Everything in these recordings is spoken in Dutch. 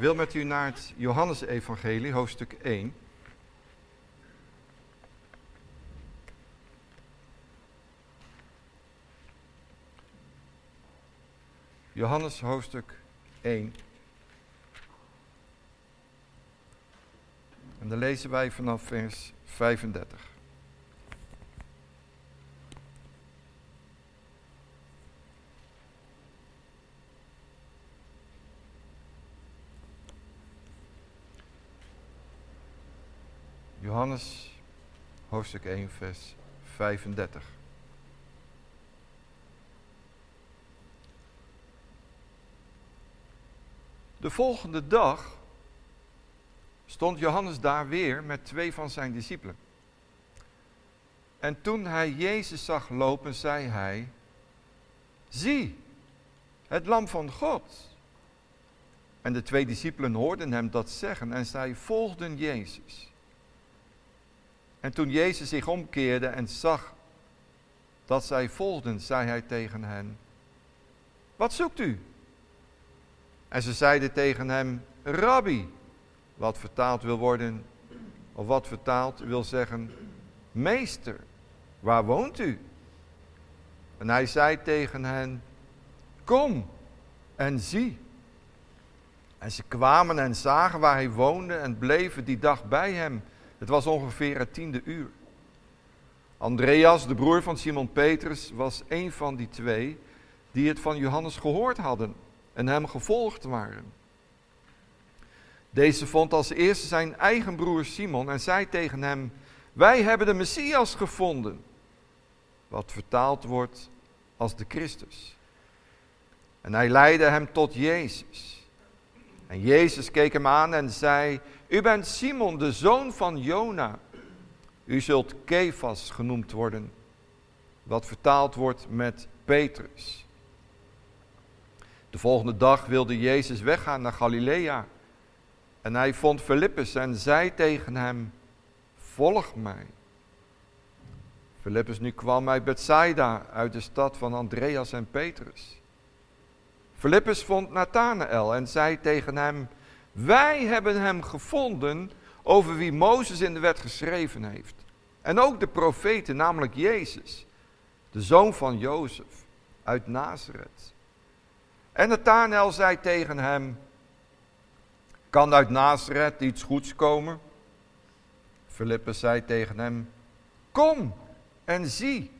wil met u naar het Johannesevangelie, hoofdstuk 1. Johannes hoofdstuk 1. En dan lezen wij vanaf vers 35. Johannes hoofdstuk 1 vers 35. De volgende dag stond Johannes daar weer met twee van zijn discipelen. En toen hij Jezus zag lopen, zei hij, zie, het lam van God. En de twee discipelen hoorden hem dat zeggen en zij volgden Jezus. En toen Jezus zich omkeerde en zag dat zij volgden, zei hij tegen hen, wat zoekt u? En ze zeiden tegen hem, Rabbi, wat vertaald wil worden, of wat vertaald wil zeggen, meester, waar woont u? En hij zei tegen hen, kom en zie. En ze kwamen en zagen waar hij woonde en bleven die dag bij hem. Het was ongeveer het tiende uur. Andreas, de broer van Simon Petrus, was een van die twee die het van Johannes gehoord hadden en hem gevolgd waren. Deze vond als eerste zijn eigen broer Simon en zei tegen hem: Wij hebben de Messias gevonden. Wat vertaald wordt als de Christus. En hij leidde hem tot Jezus. En Jezus keek hem aan en zei: U bent Simon, de zoon van Jona. U zult Kefas genoemd worden, wat vertaald wordt met Petrus. De volgende dag wilde Jezus weggaan naar Galilea. En hij vond Filippus en zei tegen hem, volg mij. Filippus nu kwam uit Bethsaida, uit de stad van Andreas en Petrus. Filippus vond Nathanael en zei tegen hem, wij hebben hem gevonden over wie Mozes in de wet geschreven heeft. En ook de profeten, namelijk Jezus, de zoon van Jozef uit Nazareth. En Nathanael zei tegen hem, kan uit Nazareth iets goeds komen? Filippus zei tegen hem, kom en zie.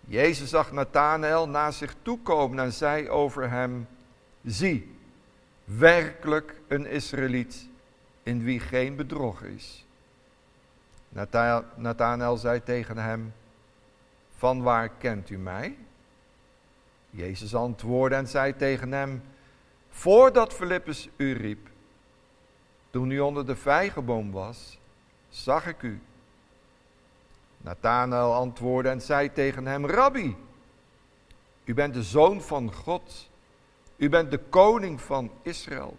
Jezus zag Nathanael naar zich toe komen en zei over hem, zie, werkelijk een Israëliet in wie geen bedrog is. Nathanael zei tegen hem, van waar kent u mij? Jezus antwoordde en zei tegen hem, voordat Filippus u riep, toen u onder de vijgenboom was, zag ik u. Nathanael antwoordde en zei tegen hem, Rabbi, u bent de zoon van God, u bent de koning van Israël.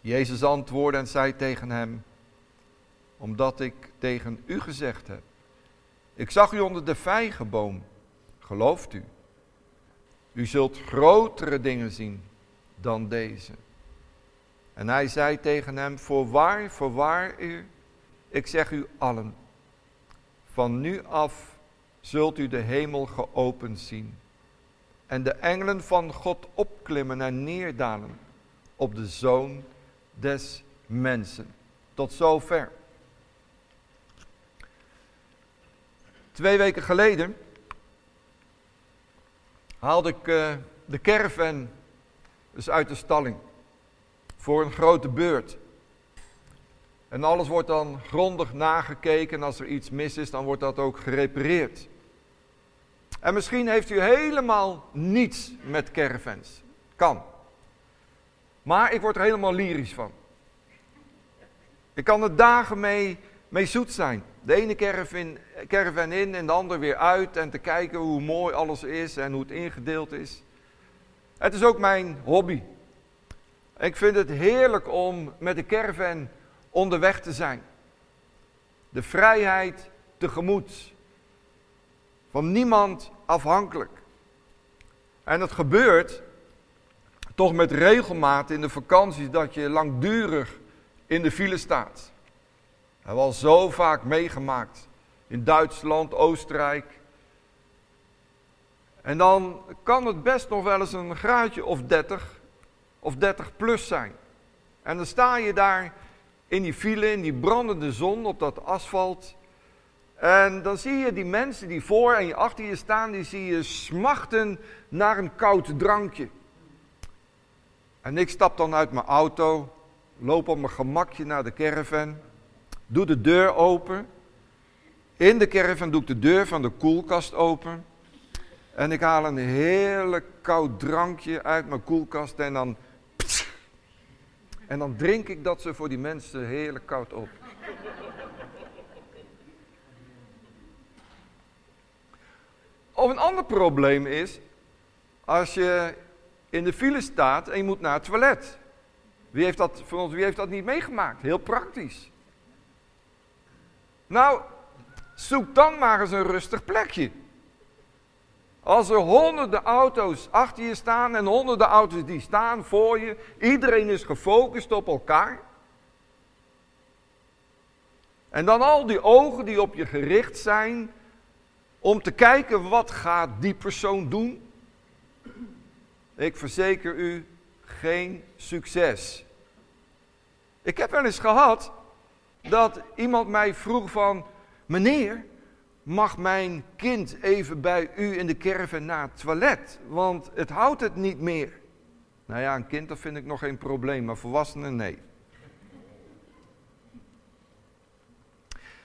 Jezus antwoordde en zei tegen hem, omdat ik tegen u gezegd heb, ik zag u onder de vijgenboom, gelooft u? U zult grotere dingen zien dan deze. En hij zei tegen hem, voorwaar, voorwaar u, ik zeg u allen, van nu af zult u de hemel geopend zien en de engelen van God opklimmen en neerdalen op de zoon des mensen. Tot zover. Twee weken geleden haalde ik uh, de caravan dus uit de stalling voor een grote beurt. En alles wordt dan grondig nagekeken. En als er iets mis is, dan wordt dat ook gerepareerd. En misschien heeft u helemaal niets met caravans. Kan. Maar ik word er helemaal lyrisch van. Ik kan er dagen mee, mee zoet zijn. De ene caravan, in en de ander weer uit. En te kijken hoe mooi alles is en hoe het ingedeeld is. Het is ook mijn hobby. Ik vind het heerlijk om met de caravan onderweg te zijn. De vrijheid tegemoet. Van niemand afhankelijk. En dat gebeurt toch met regelmaat in de vakanties dat je langdurig in de file staat. We hebben al zo vaak meegemaakt in Duitsland, Oostenrijk. En dan kan het best nog wel eens een graadje of 30 of 30 plus zijn. En dan sta je daar in die file, in die brandende zon op dat asfalt. En dan zie je die mensen die voor en achter je staan, die zie je smachten naar een koud drankje. En ik stap dan uit mijn auto, loop op mijn gemakje naar de caravan, doe de deur open. In de caravan doe ik de deur van de koelkast open. En ik haal een heerlijk koud drankje uit mijn koelkast en dan... En dan drink ik dat ze voor die mensen heerlijk koud op. een ander probleem is, als je in de file staat en je moet naar het toilet. Wie heeft dat, voor ons, wie heeft dat niet meegemaakt? Heel praktisch. Nou, zoek dan maar eens een rustig plekje. Als er honderden auto's achter je staan en honderden auto's die staan voor je, iedereen is gefocust op elkaar. En dan al die ogen die op je gericht zijn om te kijken wat gaat die persoon doen. Ik verzeker u, geen succes. Ik heb wel eens gehad dat iemand mij vroeg van, meneer, mag mijn kind even bij u in de caravan naar het toilet, want het houdt het niet meer. Nou ja, een kind dat vind ik nog geen probleem, maar volwassenen nee.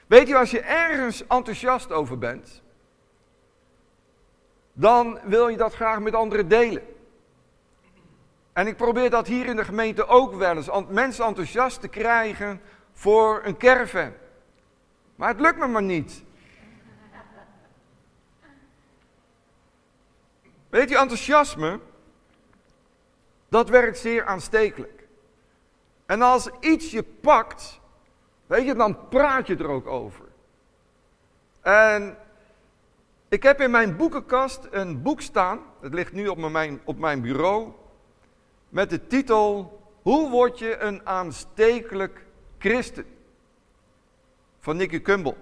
Weet je, als je ergens enthousiast over bent, dan wil je dat graag met anderen delen. En ik probeer dat hier in de gemeente ook wel eens, mensen enthousiast te krijgen voor een caravan. Maar het lukt me maar niet. Weet je, enthousiasme, dat werkt zeer aanstekelijk. En als iets je pakt, weet je, dan praat je er ook over. En ik heb in mijn boekenkast een boek staan, het ligt nu op mijn, op mijn bureau, met de titel Hoe word je een aanstekelijk christen? Van Nicky Kumbel.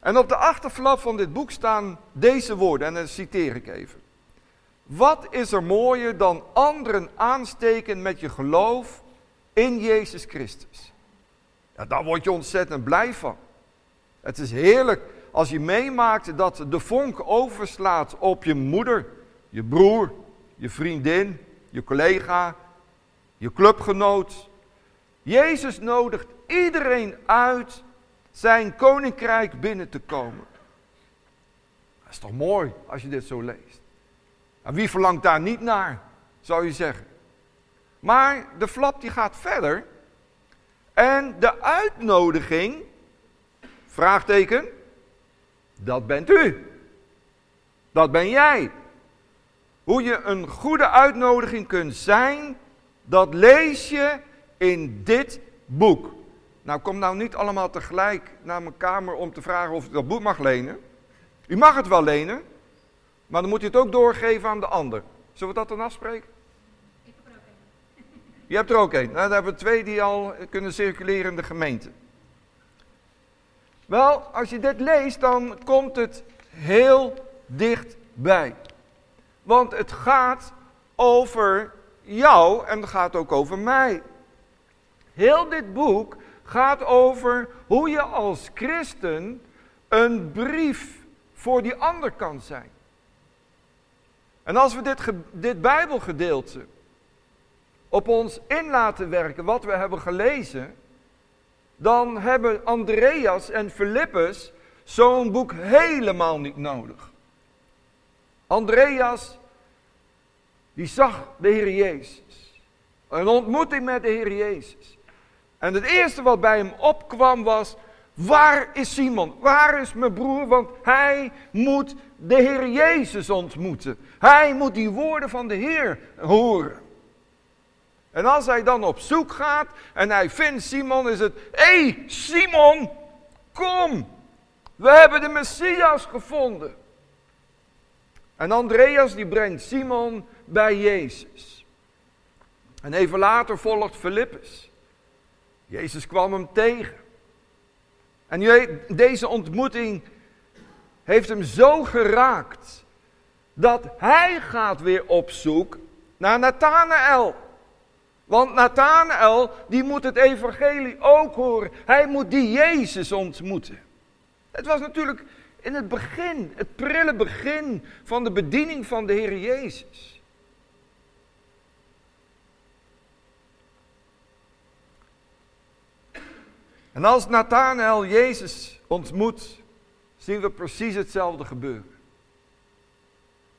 En op de achterflap van dit boek staan deze woorden, en dan citeer ik even. Wat is er mooier dan anderen aansteken met je geloof in Jezus Christus? Ja, daar word je ontzettend blij van. Het is heerlijk als je meemaakt dat de vonk overslaat op je moeder, je broer, je vriendin, je collega, je clubgenoot. Jezus nodigt iedereen uit zijn koninkrijk binnen te komen. Dat is toch mooi als je dit zo leest. En wie verlangt daar niet naar, zou je zeggen. Maar de flap die gaat verder. En de uitnodiging, vraagteken, dat bent u. Dat ben jij. Hoe je een goede uitnodiging kunt zijn, dat lees je in dit boek. Nou, kom nou niet allemaal tegelijk naar mijn kamer om te vragen of ik dat boek mag lenen. U mag het wel lenen, maar dan moet je het ook doorgeven aan de ander. Zullen we dat dan afspreken? Ik heb er ook één. Je hebt er ook één. Nou, dan hebben we twee die al kunnen circuleren in de gemeente. Wel, als je dit leest, dan komt het heel dichtbij. Want het gaat over jou en het gaat ook over mij. Heel dit boek gaat over hoe je als christen een brief voor die ander kan zijn. En als we dit, dit Bijbelgedeelte op ons in laten werken, wat we hebben gelezen, dan hebben Andreas en Filippus zo'n boek helemaal niet nodig. Andreas, die zag de Heer Jezus. Een ontmoeting met de Heer Jezus. En het eerste wat bij hem opkwam was, waar is Simon? Waar is mijn broer? Want hij moet de Heer Jezus ontmoeten. Hij moet die woorden van de Heer horen. En als hij dan op zoek gaat en hij vindt Simon, is het: Hé hey, Simon, kom! We hebben de Messias gevonden. En Andreas die brengt Simon bij Jezus. En even later volgt Filippus. Jezus kwam hem tegen. En deze ontmoeting heeft hem zo geraakt dat hij gaat weer op zoek naar Nathanael. Want Nathanael, die moet het evangelie ook horen. Hij moet die Jezus ontmoeten. Het was natuurlijk in het begin, het prille begin van de bediening van de Heer Jezus. En als Nathanael Jezus ontmoet, zien we precies hetzelfde gebeuren.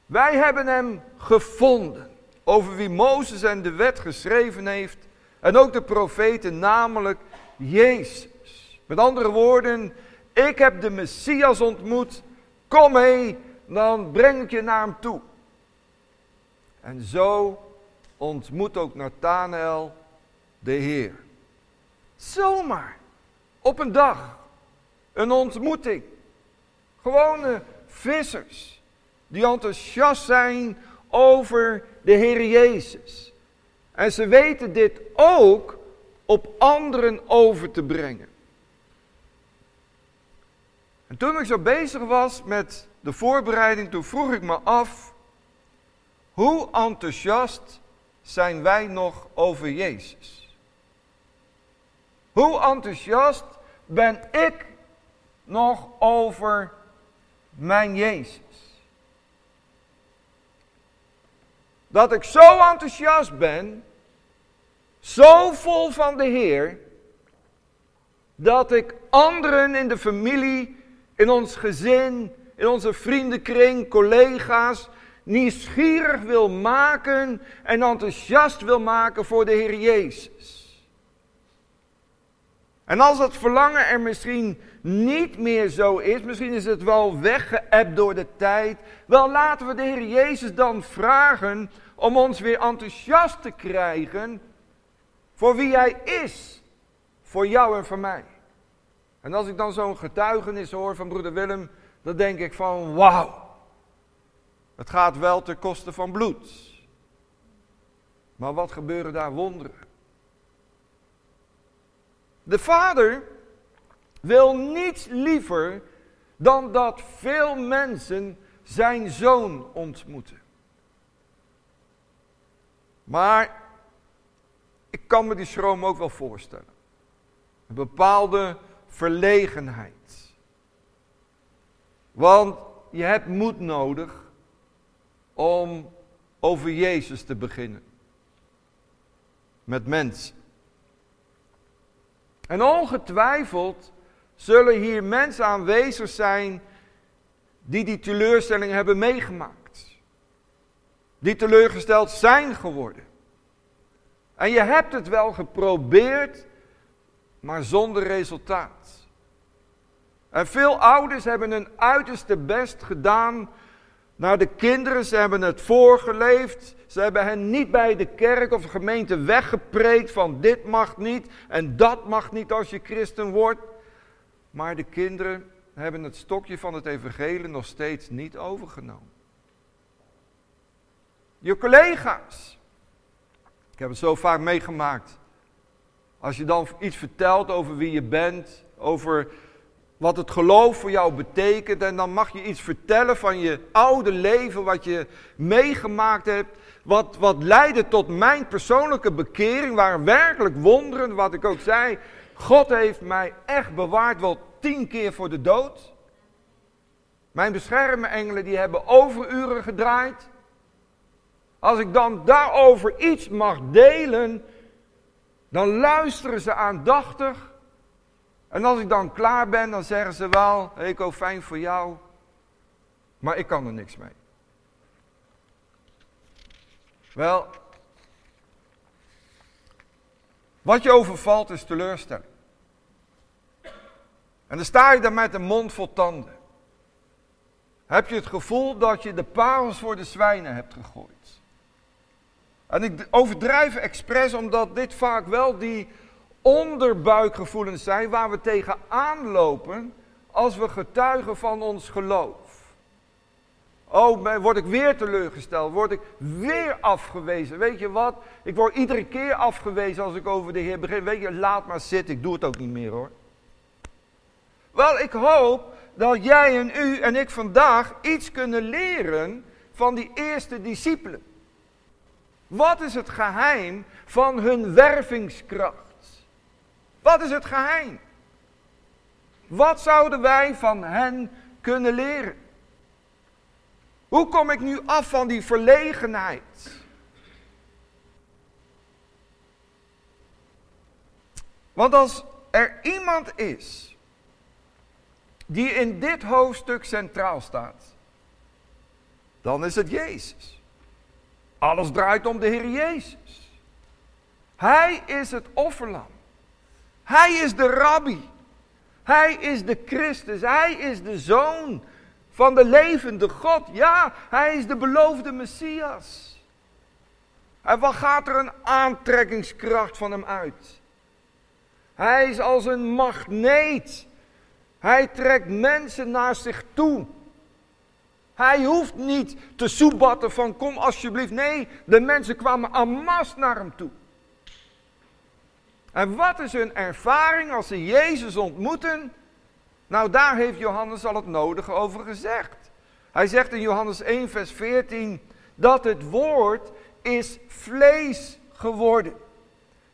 Wij hebben hem gevonden, over wie Mozes en de wet geschreven heeft, en ook de profeten, namelijk Jezus. Met andere woorden, ik heb de Messias ontmoet, kom mee, dan breng ik je naar hem toe. En zo ontmoet ook Nathanael de Heer. Zomaar, op een dag, een ontmoeting. Gewone vissers die enthousiast zijn over de Heer Jezus. En ze weten dit ook op anderen over te brengen. En toen ik zo bezig was met de voorbereiding, toen vroeg ik me af, hoe enthousiast zijn wij nog over Jezus? Hoe enthousiast ben ik nog over mijn Jezus? Dat ik zo enthousiast ben, zo vol van de Heer, dat ik anderen in de familie in ons gezin, in onze vriendenkring, collega's, nieuwsgierig wil maken en enthousiast wil maken voor de Heer Jezus. En als dat verlangen er misschien niet meer zo is, misschien is het wel weggeëpt door de tijd, wel laten we de Heer Jezus dan vragen om ons weer enthousiast te krijgen voor wie Hij is, voor jou en voor mij. En als ik dan zo'n getuigenis hoor van broeder Willem, dan denk ik van wauw. Het gaat wel ten koste van bloed. Maar wat gebeuren daar wonderen? De vader wil niets liever dan dat veel mensen zijn zoon ontmoeten. Maar ik kan me die schroom ook wel voorstellen. Een bepaalde verlegenheid. Want je hebt moed nodig om over Jezus te beginnen. Met mensen. En ongetwijfeld zullen hier mensen aanwezig zijn die die teleurstelling hebben meegemaakt. Die teleurgesteld zijn geworden. En je hebt het wel geprobeerd, maar zonder resultaat. En veel ouders hebben hun uiterste best gedaan naar de kinderen. Ze hebben het voorgeleefd. Ze hebben hen niet bij de kerk of de gemeente weggepreekt van dit mag niet en dat mag niet als je christen wordt. Maar de kinderen hebben het stokje van het evangelie nog steeds niet overgenomen. Je collega's. Ik heb het zo vaak meegemaakt. Als je dan iets vertelt over wie je bent, over wat het geloof voor jou betekent, en dan mag je iets vertellen van je oude leven, wat je meegemaakt hebt, wat, wat leidde tot mijn persoonlijke bekering, waren werkelijk wonderen, wat ik ook zei. God heeft mij echt bewaard, wel tien keer voor de dood. Mijn beschermengelen die hebben overuren gedraaid. Als ik dan daarover iets mag delen, dan luisteren ze aandachtig. En als ik dan klaar ben, dan zeggen ze wel, Eko, fijn voor jou, maar ik kan er niks mee. Wel, wat je overvalt is teleurstelling. En dan sta je daar met een mond vol tanden. Heb je het gevoel dat je de parels voor de zwijnen hebt gegooid. En ik overdrijf expres omdat dit vaak wel die onderbuikgevoelens zijn waar we tegenaan lopen als we getuigen van ons geloof. Oh, word ik weer teleurgesteld? Word ik weer afgewezen? Weet je wat? Ik word iedere keer afgewezen als ik over de Heer begin. Weet je, laat maar zitten. Ik doe het ook niet meer hoor. Wel, ik hoop dat jij en u en ik vandaag iets kunnen leren van die eerste discipelen. Wat is het geheim van hun wervingskracht? Wat is het geheim? Wat zouden wij van hen kunnen leren? Hoe kom ik nu af van die verlegenheid? Want als er iemand is die in dit hoofdstuk centraal staat, dan is het Jezus. Alles draait om de Heer Jezus. Hij is het offerlam. Hij is de rabbi. Hij is de Christus. Hij is de zoon van de levende God. Ja, hij is de beloofde Messias. En wat gaat er een aantrekkingskracht van hem uit? Hij is als een magneet. Hij trekt mensen naar zich toe. Hij hoeft niet te soebatten van kom alsjeblieft. Nee, de mensen kwamen en naar hem toe. En wat is hun ervaring als ze Jezus ontmoeten? Nou, daar heeft Johannes al het nodige over gezegd. Hij zegt in Johannes 1, vers 14, dat het woord is vlees geworden.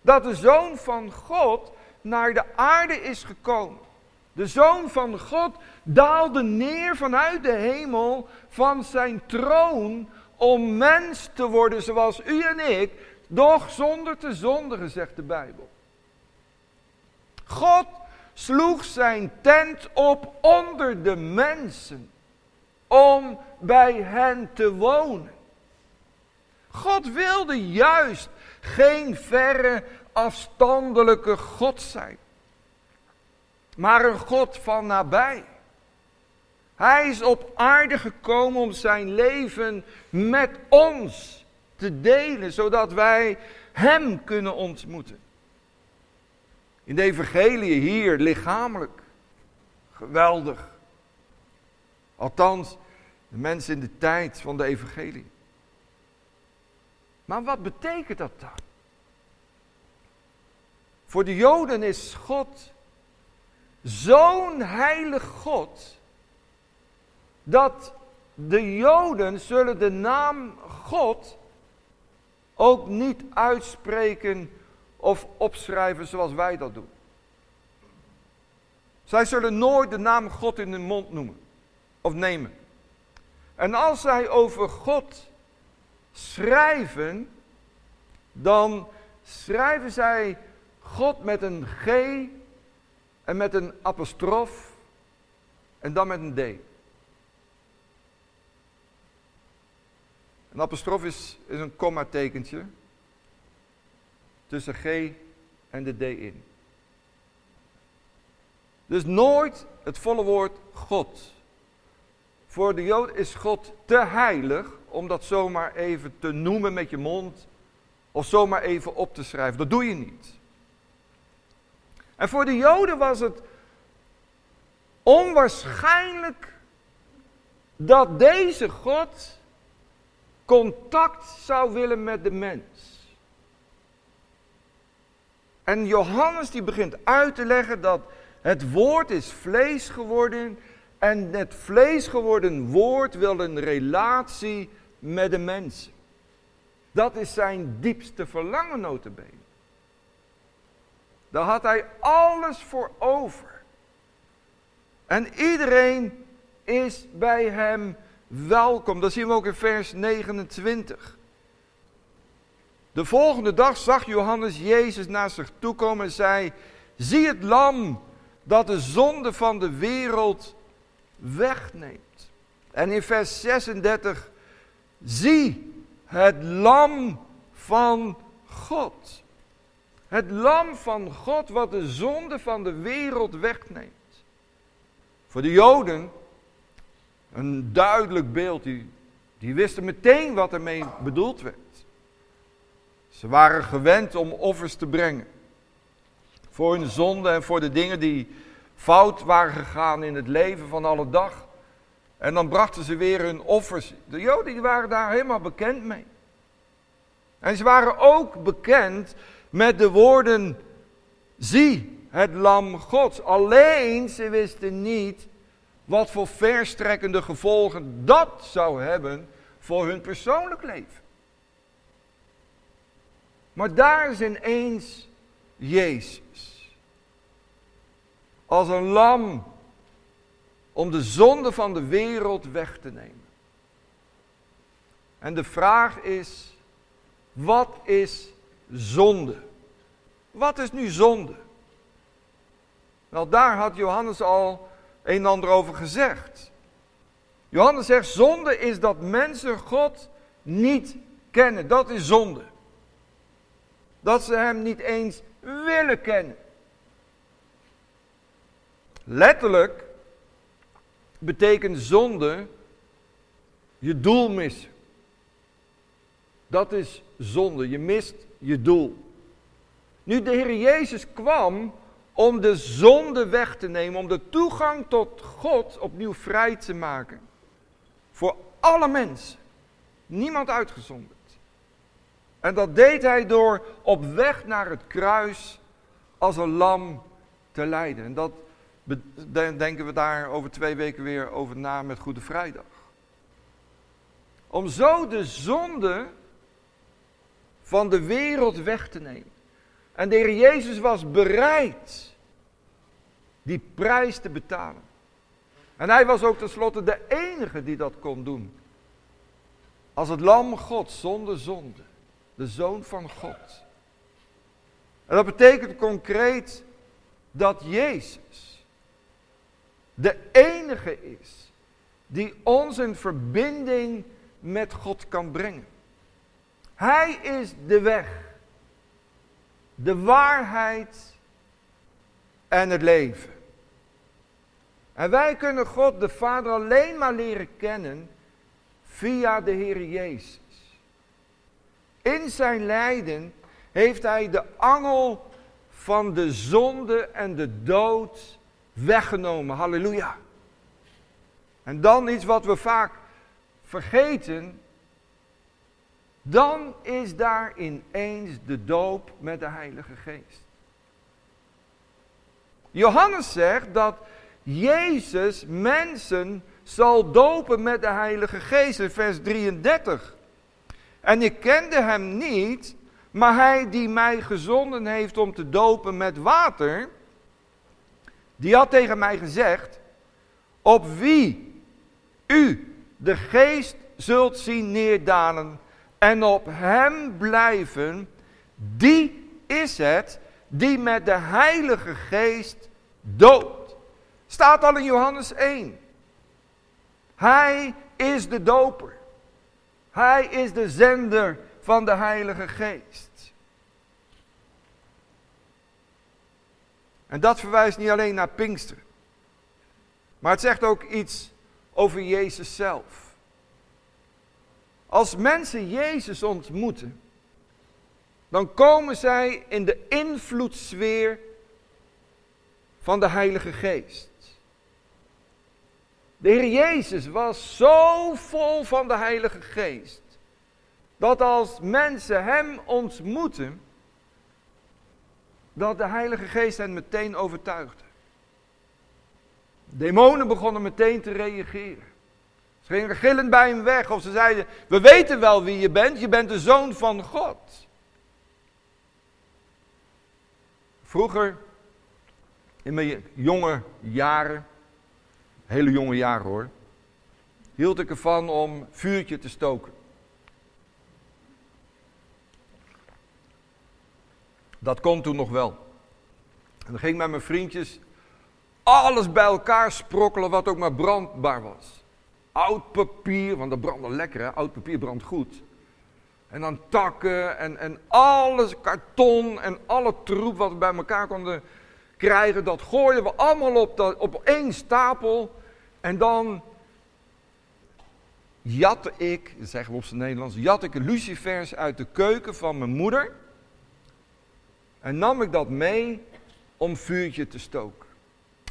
Dat de Zoon van God naar de aarde is gekomen. De Zoon van God daalde neer vanuit de hemel van zijn troon om mens te worden zoals u en ik, doch zonder te zondigen, zegt de Bijbel. God sloeg zijn tent op onder de mensen om bij hen te wonen. God wilde juist geen verre afstandelijke God zijn, maar een God van nabij. Hij is op aarde gekomen om zijn leven met ons te delen, zodat wij Hem kunnen ontmoeten. In de evangelie hier lichamelijk. Geweldig. Althans, de mensen in de tijd van de evangelie. Maar wat betekent dat dan? Voor de Joden is God zo'n heilig God dat de Joden zullen de naam God ook niet uitspreken of opschrijven zoals wij dat doen. Zij zullen nooit de naam God in hun mond noemen of nemen. En als zij over God schrijven, dan schrijven zij God met een G en met een apostrof en dan met een D. Een apostrof is, is een komma-tekentje tussen G en de D in. Dus nooit het volle woord God. Voor de Jood is God te heilig om dat zomaar even te noemen met je mond of zomaar even op te schrijven. Dat doe je niet. En voor de Joden was het onwaarschijnlijk dat deze God contact zou willen met de mens. En Johannes die begint uit te leggen dat het woord is vlees geworden en het vlees geworden woord wil een relatie met de mensen. Dat is zijn diepste verlangen notabene. Daar had hij alles voor over. En iedereen is bij hem welkom. Dat zien we ook in vers 29. De volgende dag zag Johannes Jezus naar zich toe komen en zei: Zie het lam dat de zonde van de wereld wegneemt. En in vers 36: Zie het lam van God. Het lam van God wat de zonde van de wereld wegneemt. Voor de Joden een duidelijk beeld. Die, die wisten meteen wat ermee bedoeld werd. Ze waren gewend om offers te brengen. Voor hun zonde en voor de dingen die fout waren gegaan in het leven van alle dag. En dan brachten ze weer hun offers. De Joden waren daar helemaal bekend mee. En ze waren ook bekend met de woorden, zie het lam Gods. Alleen ze wisten niet wat voor verstrekkende gevolgen dat zou hebben voor hun persoonlijk leven. Maar daar is ineens Jezus. Als een lam om de zonde van de wereld weg te nemen. En de vraag is, wat is zonde? Wat is nu zonde? Wel, daar had Johannes al een en ander over gezegd. Johannes zegt, zonde is dat mensen God niet kennen. Dat is zonde. Dat ze hem niet eens willen kennen. Letterlijk betekent zonde je doel missen. Dat is zonde. Je mist je doel. Nu de Heer Jezus kwam om de zonde weg te nemen, om de toegang tot God opnieuw vrij te maken. Voor alle mensen. Niemand uitgezonderd. En dat deed hij door op weg naar het kruis als een lam te lijden. En dat denken we daar over twee weken weer over na met Goede Vrijdag. Om zo de zonde van de wereld weg te nemen. En de Heer Jezus was bereid die prijs te betalen. En hij was ook tenslotte de enige die dat kon doen. Als het lam God zonder zonde. De zoon van God. En dat betekent concreet dat Jezus de enige is die ons in verbinding met God kan brengen. Hij is de weg, de waarheid en het leven. En wij kunnen God de Vader alleen maar leren kennen via de Heer Jezus. In zijn lijden heeft hij de angel van de zonde en de dood weggenomen. Halleluja. En dan iets wat we vaak vergeten. Dan is daar ineens de doop met de Heilige Geest. Johannes zegt dat Jezus mensen zal dopen met de Heilige Geest in vers 33. En ik kende hem niet, maar hij die mij gezonden heeft om te dopen met water, die had tegen mij gezegd, op wie u de geest zult zien neerdalen en op hem blijven, die is het die met de heilige geest doopt. Staat al in Johannes 1. Hij is de doper. Hij is de zender van de Heilige Geest. En dat verwijst niet alleen naar Pinkster. Maar het zegt ook iets over Jezus zelf. Als mensen Jezus ontmoeten, dan komen zij in de invloedssfeer van de Heilige Geest. De Heer Jezus was zo vol van de Heilige Geest. Dat als mensen Hem ontmoeten, dat de Heilige Geest hen meteen overtuigde. Demonen begonnen meteen te reageren. Ze gingen gillend bij hem weg of ze zeiden, we weten wel wie je bent, je bent de zoon van God. Vroeger, in mijn jonge jaren, hele jonge jaren hoor, hield ik ervan om vuurtje te stoken. Dat kon toen nog wel. En dan ging ik met mijn vriendjes alles bij elkaar sprokkelen wat ook maar brandbaar was. Oud papier, want dat brandde lekker hè, oud papier brandt goed. En dan takken en, en alles, karton en alle troep wat we bij elkaar konden krijgen, dat gooiden we allemaal op, dat, op één stapel. En dan jatte ik, zeggen we op zijn Nederlands, jat ik lucifers uit de keuken van mijn moeder. En nam ik dat mee om vuurtje te stoken.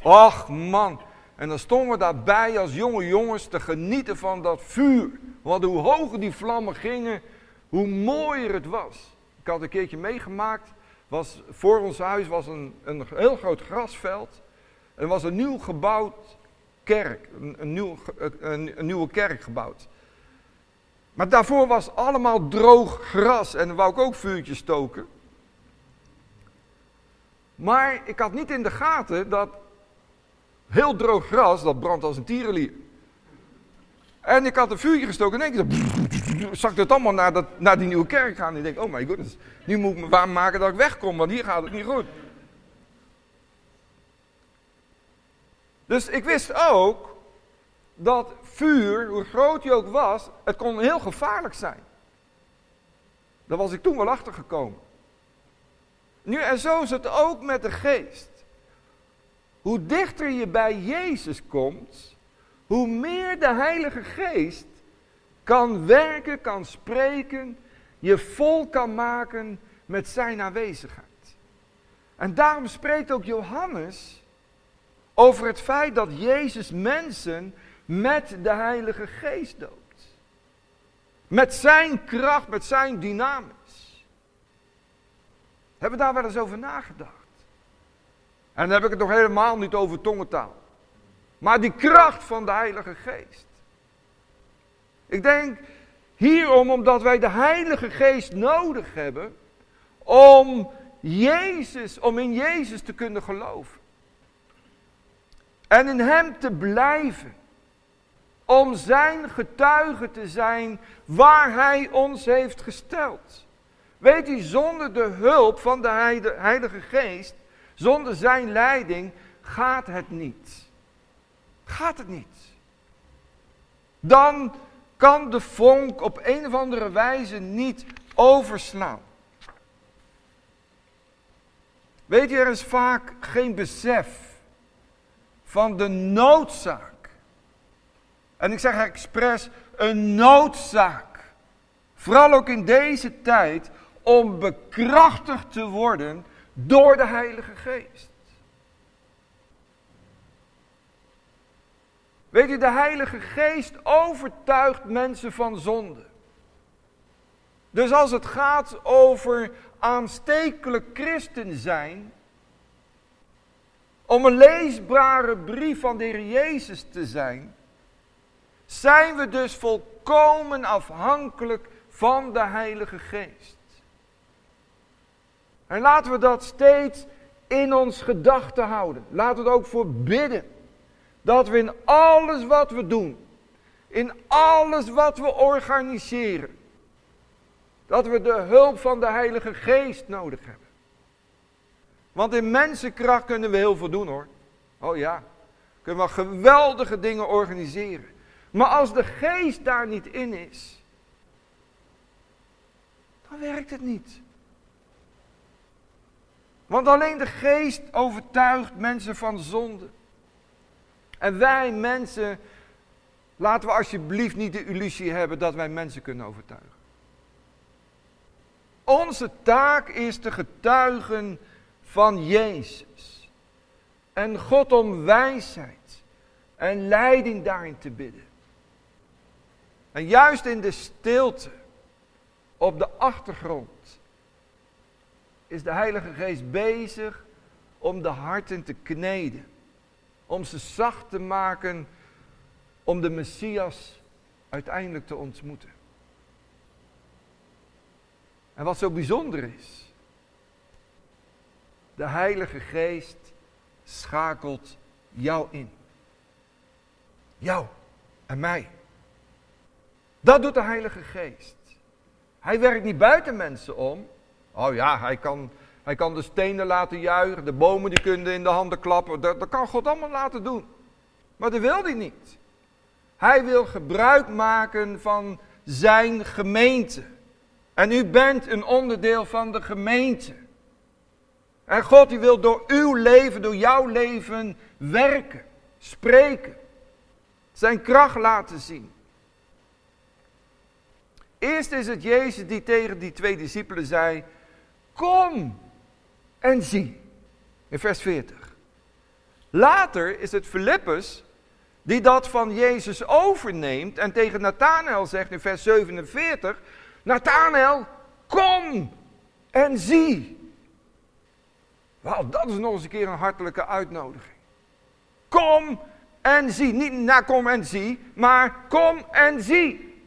Och man, En dan stonden we daarbij als jonge jongens te genieten van dat vuur. Want hoe hoger die vlammen gingen, hoe mooier het was. Ik had een keertje meegemaakt. Was, voor ons huis was een, een heel groot grasveld. Er was een nieuw gebouwd kerk, een, een, een nieuwe kerk gebouwd. Maar daarvoor was allemaal droog gras en dan wou ik ook vuurtjes stoken. Maar ik had niet in de gaten dat heel droog gras, dat brandt als een tierenlier. En ik had een vuurtje gestoken en keer zag het allemaal naar, dat, naar die nieuwe kerk gaan. En ik denk, oh my goodness, nu moet ik me waar maken dat ik wegkom, want hier gaat het niet goed. Dus ik wist ook dat vuur, hoe groot hij ook was, het kon heel gevaarlijk zijn. Daar was ik toen wel achter gekomen. Nu, en zo is het ook met de geest. Hoe dichter je bij Jezus komt, hoe meer de Heilige Geest kan werken, kan spreken, je vol kan maken met zijn aanwezigheid. En daarom spreekt ook Johannes over het feit dat Jezus mensen met de Heilige Geest doopt. Met zijn kracht, met zijn dynamisch. Hebben we daar wel eens over nagedacht? En dan heb ik het nog helemaal niet over tongentaal. Maar die kracht van de Heilige Geest. Ik denk hierom omdat wij de Heilige Geest nodig hebben om Jezus, om in Jezus te kunnen geloven. En in Hem te blijven. Om Zijn getuige te zijn waar Hij ons heeft gesteld. Weet u, zonder de hulp van de Heilige Geest, zonder Zijn leiding, gaat het niet. Gaat het niet. Dan kan de vonk op een of andere wijze niet overslaan. Weet je, er is vaak geen besef van de noodzaak. En ik zeg expres een noodzaak. Vooral ook in deze tijd om bekrachtigd te worden door de Heilige Geest. Weet je, de Heilige Geest overtuigt mensen van zonde. Dus als het gaat over aanstekelijk christen zijn, om een leesbare brief van de Heer Jezus te zijn, zijn we dus volkomen afhankelijk van de Heilige Geest. En laten we dat steeds in ons gedachten houden. Laten we er ook voor bidden. Dat we in alles wat we doen, in alles wat we organiseren, dat we de hulp van de Heilige Geest nodig hebben. Want in mensenkracht kunnen we heel veel doen hoor. Oh ja, kunnen we geweldige dingen organiseren. Maar als de geest daar niet in is, dan werkt het niet. Want alleen de geest overtuigt mensen van zonde. En wij mensen, laten we alsjeblieft niet de illusie hebben dat wij mensen kunnen overtuigen. Onze taak is te getuigen van Jezus. En God om wijsheid en leiding daarin te bidden. En juist in de stilte, op de achtergrond, is de Heilige Geest bezig om de harten te kneden. Om ze zacht te maken om de Messias uiteindelijk te ontmoeten. En wat zo bijzonder is, de Heilige Geest schakelt jou in. Jou en mij. Dat doet de Heilige Geest. Hij werkt niet buiten mensen om. Oh ja, hij kan, hij kan de stenen laten juichen, de bomen die kunnen in de handen klappen. Dat, dat kan God allemaal laten doen. Maar dat wil hij niet. Hij wil gebruik maken van zijn gemeente. En u bent een onderdeel van de gemeente. En God die wil door uw leven, door jouw leven werken, spreken. Zijn kracht laten zien. Eerst is het Jezus die tegen die twee discipelen zei, kom en zie. In vers 40. Later is het Filippus die dat van Jezus overneemt en tegen Nathanael zegt in vers 47, Nathanael, kom en zie. Wel, dat is nog eens een keer een hartelijke uitnodiging. Kom en zie. Niet na kom en zie, maar kom en zie.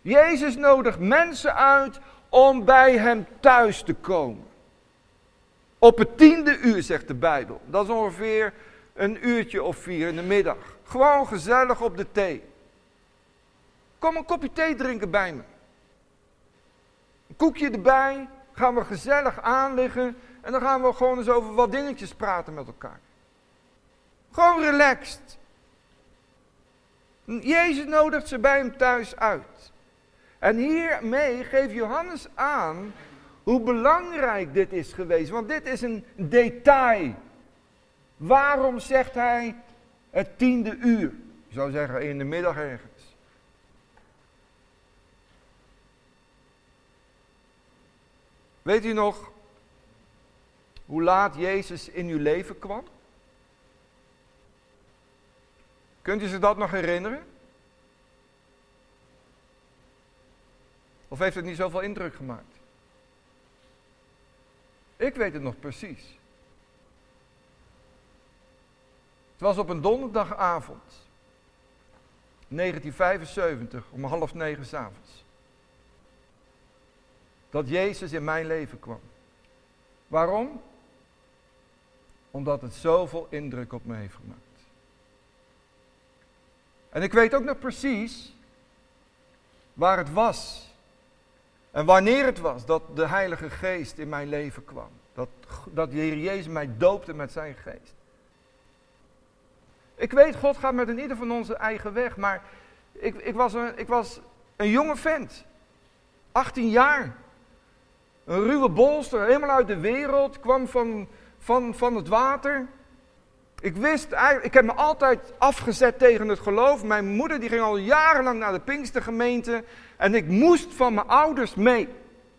Jezus nodigt mensen uit om bij hem thuis te komen. Op het tiende uur, zegt de Bijbel. Dat is ongeveer een uurtje of vier in de middag. Gewoon gezellig op de thee. Kom een kopje thee drinken bij me. Een koekje erbij. Gaan we gezellig aanliggen. En dan gaan we gewoon eens over wat dingetjes praten met elkaar. Gewoon relaxed. Jezus nodigt ze bij hem thuis uit. En hiermee geeft Johannes aan hoe belangrijk dit is geweest. Want dit is een detail. Waarom zegt hij het tiende uur? Je zou zeggen in de middag ergens. Weet u nog hoe laat Jezus in uw leven kwam? Kunt u zich dat nog herinneren? Of heeft het niet zoveel indruk gemaakt? Ik weet het nog precies. Het was op een donderdagavond, 1975, om half negen s'avonds, dat Jezus in mijn leven kwam. Waarom? Omdat het zoveel indruk op me heeft gemaakt. En ik weet ook nog precies waar het was. En wanneer het was dat de Heilige Geest in mijn leven kwam. Dat, dat de Heer Jezus mij doopte met zijn geest. Ik weet, God gaat met een ieder van onze eigen weg. Maar ik, ik, was een, ik was een jonge vent. 18 jaar. Een ruwe bolster, helemaal uit de wereld. Kwam van, van, van het water. Ik wist eigenlijk, ik heb me altijd afgezet tegen het geloof. Mijn moeder die ging al jarenlang naar de Pinkstergemeente. En ik moest van mijn ouders mee.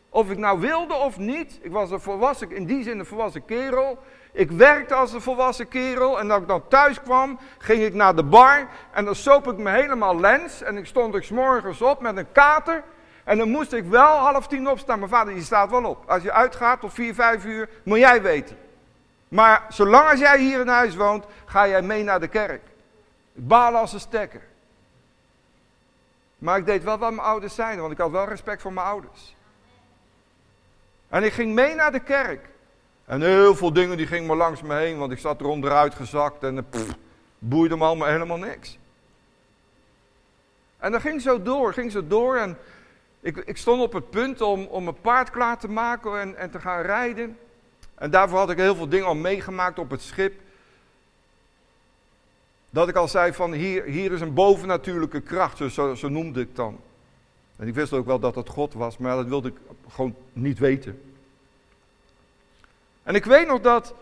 Of ik nou wilde of niet. Ik was een volwassen, in die zin een volwassen kerel. Ik werkte als een volwassen kerel. En als ik dan thuis kwam, ging ik naar de bar. En dan soop ik me helemaal lens. En ik stond ik morgens op met een kater. En dan moest ik wel half tien opstaan. Mijn vader, die staat wel op. Als je uitgaat tot vier, vijf uur, moet jij weten. Maar zolang als jij hier in huis woont, ga jij mee naar de kerk. Baal als een stekker. Maar ik deed wel wat mijn ouders zeiden, want ik had wel respect voor mijn ouders. En ik ging mee naar de kerk. En heel veel dingen die gingen me langs me heen, want ik zat er onderuit gezakt en pff, boeide me allemaal helemaal niks. En dat ging zo door, ging zo door en ik, ik stond op het punt om, om mijn paard klaar te maken en, en te gaan rijden. En daarvoor had ik heel veel dingen al meegemaakt op het schip. Dat ik al zei van hier, hier is een bovennatuurlijke kracht, zo, zo noemde ik dan. En ik wist ook wel dat het God was, maar dat wilde ik gewoon niet weten. En ik weet nog dat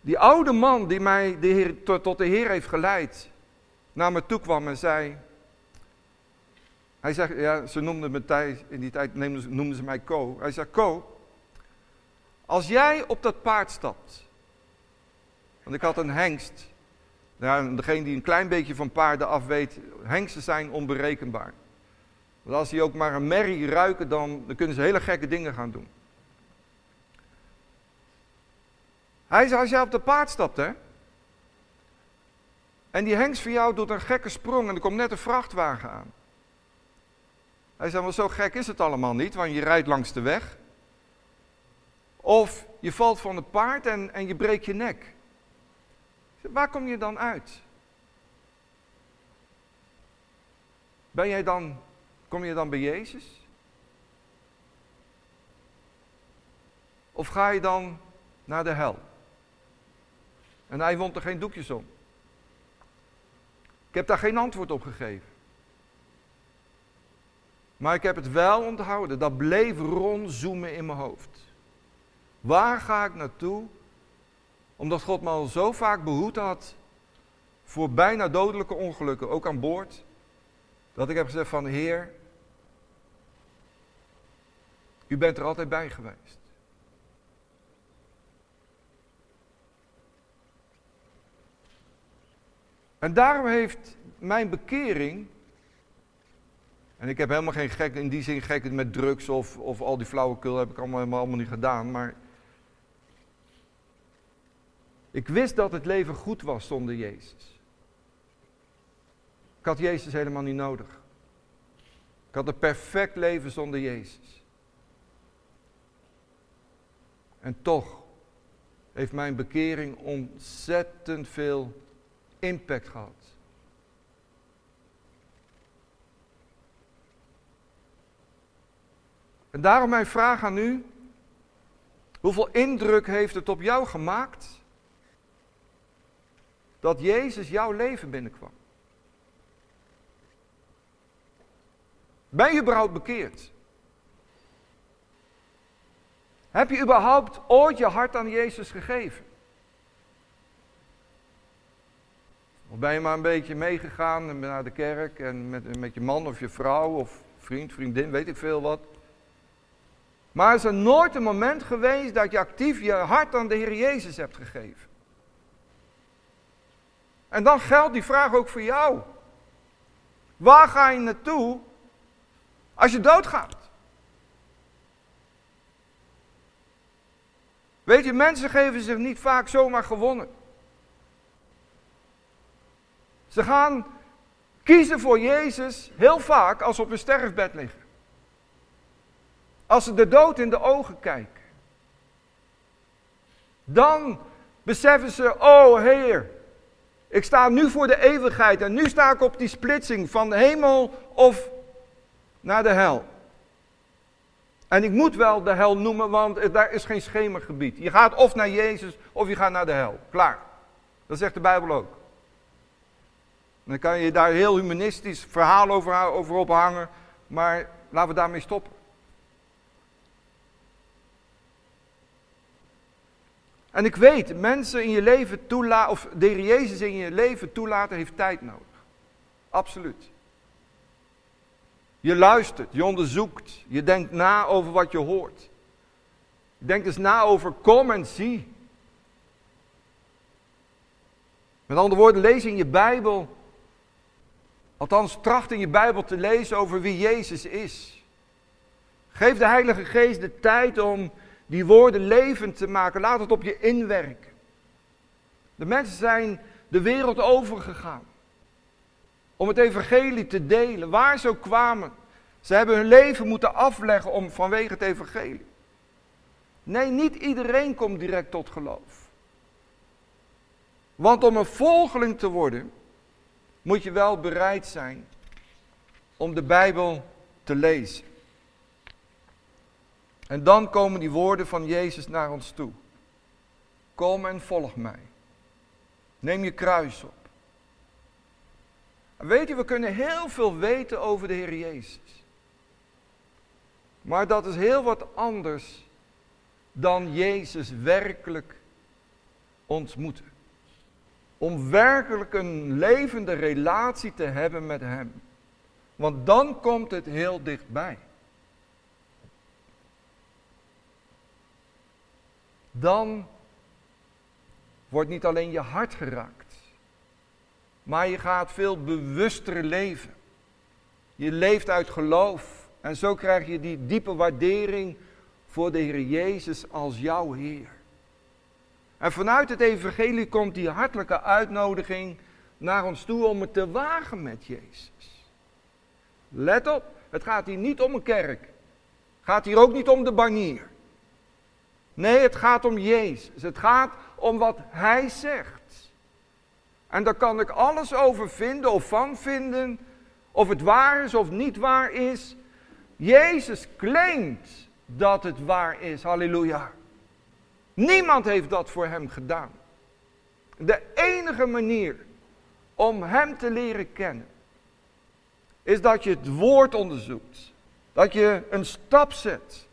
die oude man die mij de heer, tot, de Heer heeft geleid, naar me toe kwam en zei, hij zegt, ja, ze noemden me tijd, in die tijd noemden ze mij Ko. Hij zei, Ko, als jij op dat paard stapt, want ik had een hengst. Nou, degene die een klein beetje van paarden af weet, hengsten zijn onberekenbaar. Want als die ook maar een merrie ruiken, dan, kunnen ze hele gekke dingen gaan doen. Hij zei, als jij op dat paard stapt, hè. En die hengst van jou doet een gekke sprong en er komt net een vrachtwagen aan. Hij zei, wel zo gek is het allemaal niet, want je rijdt langs de weg. Of je valt van het paard en, en je breekt je nek. Waar kom je dan uit? Ben jij dan, kom je dan bij Jezus? Of ga je dan naar de hel? En hij wond er geen doekjes om. Ik heb daar geen antwoord op gegeven. Maar ik heb het wel onthouden. Dat bleef rondzoomen in mijn hoofd. Waar ga ik naartoe? Omdat God me al zo vaak behoed had voor bijna dodelijke ongelukken, ook aan boord, dat ik heb gezegd van Heer, u bent er altijd bij geweest. En daarom heeft mijn bekering. En ik heb helemaal geen gek, in die zin gek met drugs of, of al die flauwekul heb ik allemaal, allemaal niet gedaan. Maar ik wist dat het leven goed was zonder Jezus. Ik had Jezus helemaal niet nodig. Ik had een perfect leven zonder Jezus. En toch heeft mijn bekering ontzettend veel impact gehad. En daarom mijn vraag aan u. Hoeveel indruk heeft het op jou gemaakt dat Jezus jouw leven binnenkwam? Ben je überhaupt bekeerd? Heb je überhaupt ooit je hart aan Jezus gegeven? Of ben je maar een beetje meegegaan naar de kerk en met, met je man of je vrouw of vriend, vriendin, weet ik veel wat. Maar is er nooit een moment geweest dat je actief je hart aan de Heer Jezus hebt gegeven? En dan geldt die vraag ook voor jou. Waar ga je naartoe als je doodgaat? Weet je, mensen geven zich niet vaak zomaar gewonnen. Ze gaan kiezen voor Jezus heel vaak als ze op hun sterfbed liggen. Als ze de dood in de ogen kijken. Dan beseffen ze, oh Heer, ik sta nu voor de eeuwigheid en nu sta ik op die splitsing van de hemel of naar de hel. En ik moet wel de hel noemen, want daar is geen schemergebied. Je gaat of naar Jezus of je gaat naar de hel. Klaar. Dat zegt de Bijbel ook. Dan kan je daar heel humanistisch verhaal over, over ophangen, maar laten we daarmee stoppen. En ik weet, mensen in je leven toelaten, of de Jezus in je leven toelaten, heeft tijd nodig. Absoluut. Je luistert, je onderzoekt, je denkt na over wat je hoort. Je denkt dus na over kom en zie. Met andere woorden, lees in je Bijbel, althans tracht in je Bijbel te lezen over wie Jezus is. Geef de Heilige Geest de tijd om die woorden levend te maken. Laat het op je inwerken. De mensen zijn de wereld overgegaan om het evangelie te delen, waar ze ook kwamen. Ze hebben hun leven moeten afleggen om, vanwege het evangelie. Nee, niet iedereen komt direct tot geloof. Want om een volgeling te worden, moet je wel bereid zijn om de Bijbel te lezen. En dan komen die woorden van Jezus naar ons toe. Kom en volg mij. Neem je kruis op. Weet je, we kunnen heel veel weten over de Heer Jezus. Maar dat is heel wat anders dan Jezus werkelijk ontmoeten. Om werkelijk een levende relatie te hebben met Hem. Want dan komt het heel dichtbij. Dan wordt niet alleen je hart geraakt. Maar je gaat veel bewuster leven. Je leeft uit geloof. En zo krijg je die diepe waardering voor de Heer Jezus als jouw Heer. En vanuit het Evangelie komt die hartelijke uitnodiging naar ons toe om het te wagen met Jezus. Let op, het gaat hier niet om een kerk. Het gaat hier ook niet om de banier. Nee, het gaat om Jezus. Het gaat om wat Hij zegt. En daar kan ik alles over vinden of van vinden. Of het waar is of niet waar is. Jezus claimt dat het waar is. Halleluja. Niemand heeft dat voor hem gedaan. De enige manier om hem te leren kennen is dat je het woord onderzoekt. Dat je een stap zet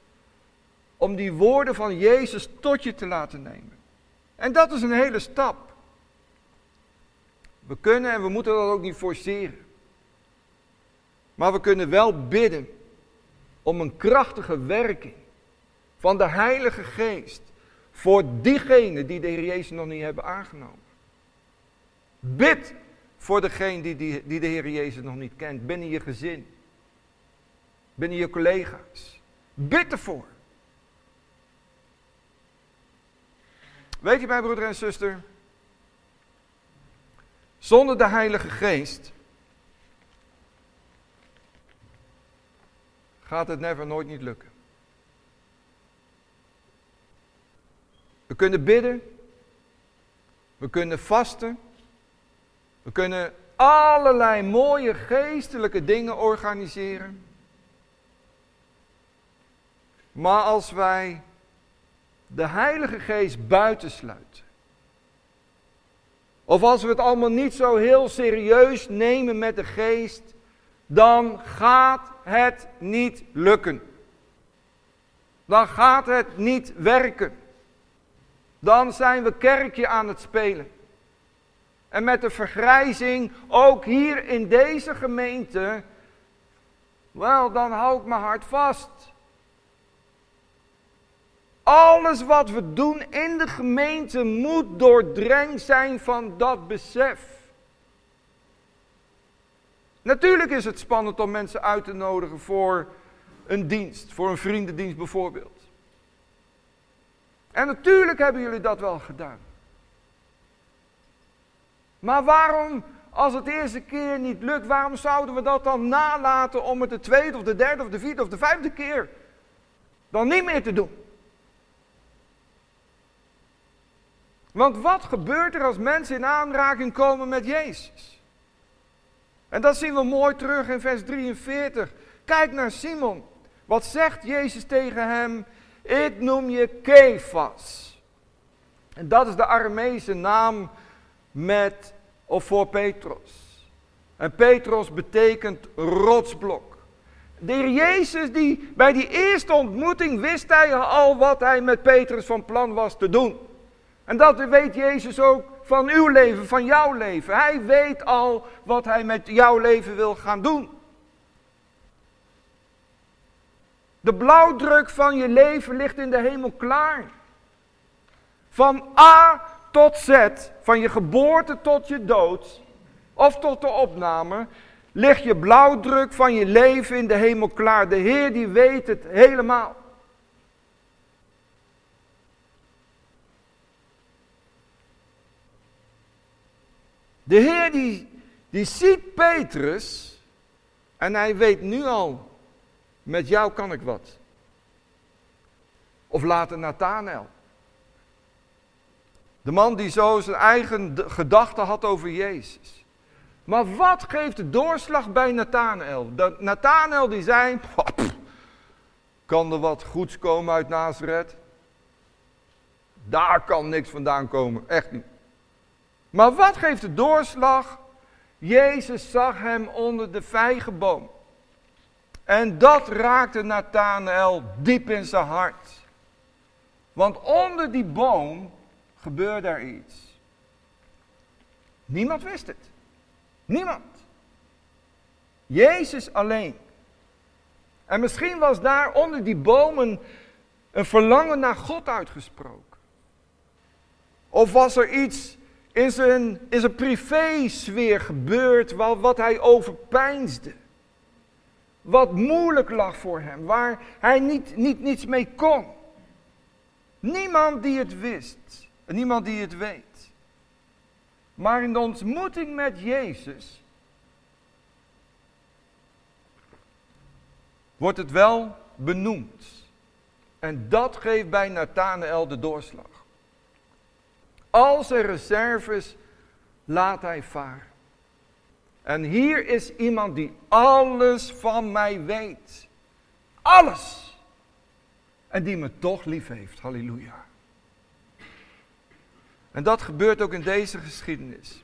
om die woorden van Jezus tot je te laten nemen. En dat is een hele stap. We kunnen en we moeten dat ook niet forceren. Maar we kunnen wel bidden om een krachtige werking van de Heilige Geest voor diegenen die de Heer Jezus nog niet hebben aangenomen. Bid voor degene die, die, de Heer Jezus nog niet kent. Binnen je gezin. Binnen je collega's. Bid ervoor. Weet je, mijn broeder en zuster, zonder de Heilige Geest gaat het never nooit niet lukken. We kunnen bidden, we kunnen vasten, we kunnen allerlei mooie geestelijke dingen organiseren. Maar als wij de Heilige Geest buitensluiten, of als we het allemaal niet zo heel serieus nemen met de Geest, dan gaat het niet lukken. Dan gaat het niet werken. Dan zijn we kerkje aan het spelen. En met de vergrijzing, ook hier in deze gemeente, wel, dan hou ik mijn hart vast. Alles wat we doen in de gemeente moet doordrenkt zijn van dat besef. Natuurlijk is het spannend om mensen uit te nodigen voor een dienst, voor een vriendendienst bijvoorbeeld. En natuurlijk hebben jullie dat wel gedaan. Maar waarom, als het eerste keer niet lukt, waarom zouden we dat dan nalaten om het de tweede of de derde of de vierde of de vijfde keer dan niet meer te doen? Want wat gebeurt er als mensen in aanraking komen met Jezus? En dat zien we mooi terug in vers 43. Kijk naar Simon. Wat zegt Jezus tegen hem? Ik noem je Kefas. En dat is de Armeese naam met of voor Petros. En Petros betekent rotsblok. De heer Jezus, die, bij die eerste ontmoeting wist hij al wat hij met Petrus van plan was te doen. En dat weet Jezus ook van uw leven, van jouw leven. Hij weet al wat hij met jouw leven wil gaan doen. De blauwdruk van je leven ligt in de hemel klaar. Van A tot Z, van je geboorte tot je dood, of tot de opname, ligt je blauwdruk van je leven in de hemel klaar. De Heer die weet het helemaal. De Heer die, die ziet Petrus en hij weet nu al, met jou kan ik wat. Of later Nathanael. De man die zo zijn eigen gedachten had over Jezus. Maar wat geeft de doorslag bij Nathanael? Nathanael die zei, kan er wat goeds komen uit Nazareth? Daar kan niks vandaan komen, echt niet. Maar wat geeft de doorslag? Jezus zag hem onder de vijgenboom. En dat raakte Nathanael diep in zijn hart. Want onder die boom gebeurde er iets. Niemand wist het. Niemand. Jezus alleen. En misschien was daar onder die bomen een verlangen naar God uitgesproken. Of was er iets in zijn, in zijn privésfeer gebeurd wat, wat hij overpeinsde. Wat moeilijk lag voor hem, waar hij niet, niet, niets mee kon. Niemand die het wist, niemand die het weet. Maar in de ontmoeting met Jezus wordt het wel benoemd. En dat geeft bij Nathanael de doorslag. Al zijn reserves laat hij varen. En hier is iemand die alles van mij weet. Alles. En die me toch lief heeft. Halleluja. En dat gebeurt ook in deze geschiedenis.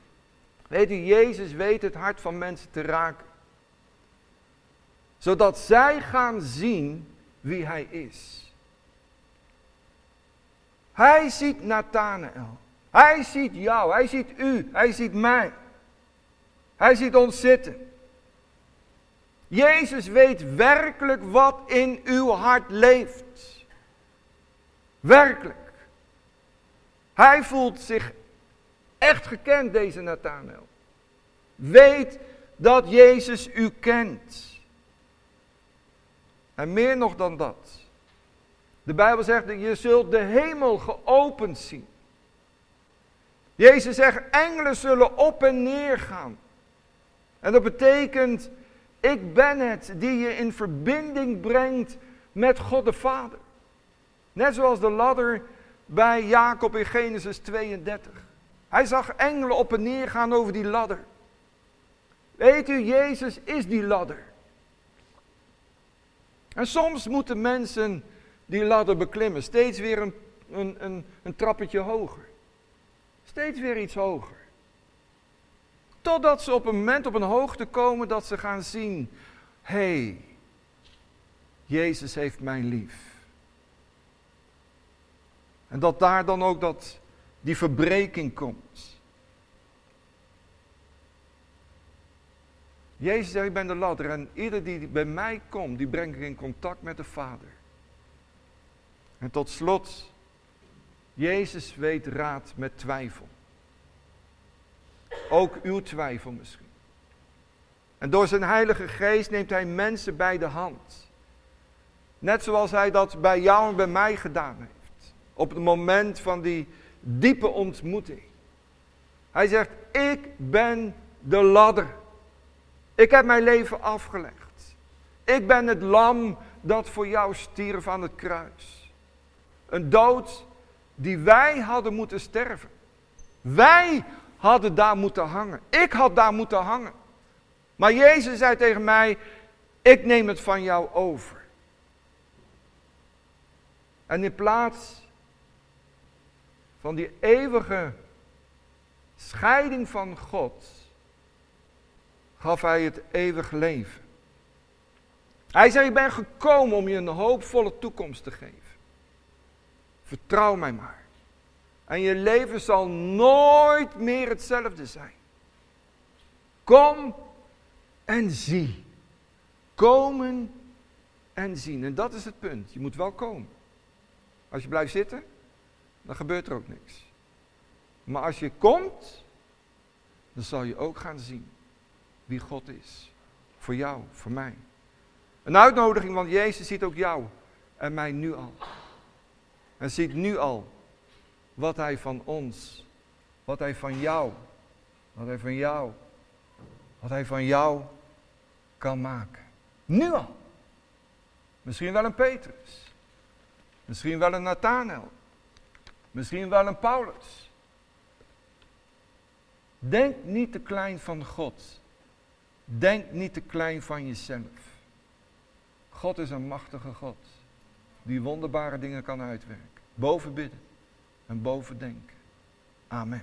Weet u, Jezus weet het hart van mensen te raken. Zodat zij gaan zien wie hij is. Hij ziet Nathanael. Hij ziet jou, hij ziet u, hij ziet mij. Hij ziet ons zitten. Jezus weet werkelijk wat in uw hart leeft. Werkelijk. Hij voelt zich echt gekend, deze Nathanael. Weet dat Jezus u kent. En meer nog dan dat. De Bijbel zegt dat je zult de hemel geopend zien. Jezus zegt, engelen zullen op en neer gaan. En dat betekent, ik ben het die je in verbinding brengt met God de Vader. Net zoals de ladder bij Jacob in Genesis 32. Hij zag engelen op en neer gaan over die ladder. Weet u, Jezus is die ladder. En soms moeten mensen die ladder beklimmen, steeds weer een, een, een, een trappetje hoger. Steeds weer iets hoger. Totdat ze op een moment op een hoogte komen dat ze gaan zien, hé, hey, Jezus heeft mij lief. En dat daar dan ook dat, die verbreking komt. Jezus zegt, ik ben de ladder en ieder die bij mij komt, die breng ik in contact met de Vader. En tot slot, Jezus weet raad met twijfel. Ook uw twijfel misschien. En door zijn Heilige Geest neemt hij mensen bij de hand. Net zoals hij dat bij jou en bij mij gedaan heeft. Op het moment van die diepe ontmoeting. Hij zegt, ik ben de ladder. Ik heb mijn leven afgelegd. Ik ben het lam dat voor jou stierf aan het kruis. Een dood die wij hadden moeten sterven. Wij hadden daar moeten hangen. Ik had daar moeten hangen. Maar Jezus zei tegen mij, ik neem het van jou over. En in plaats van die eeuwige scheiding van God, gaf hij het eeuwig leven. Hij zei, ik ben gekomen om je een hoopvolle toekomst te geven. Vertrouw mij maar. En je leven zal nooit meer hetzelfde zijn. Kom en zie. Komen en zien. En dat is het punt. Je moet wel komen. Als je blijft zitten, dan gebeurt er ook niks. Maar als je komt, dan zal je ook gaan zien wie God is. Voor jou, voor mij. Een uitnodiging, want Jezus ziet ook jou en mij nu al. En ziet nu al wat hij van ons, wat hij van jou, wat hij van jou, wat hij van jou kan maken. Nu al. Misschien wel een Petrus. Misschien wel een Nathanael. Misschien wel een Paulus. Denk niet te klein van God. Denk niet te klein van jezelf. God is een machtige God. Die wonderbare dingen kan uitwerken. Boven bidden en boven denken. Amen.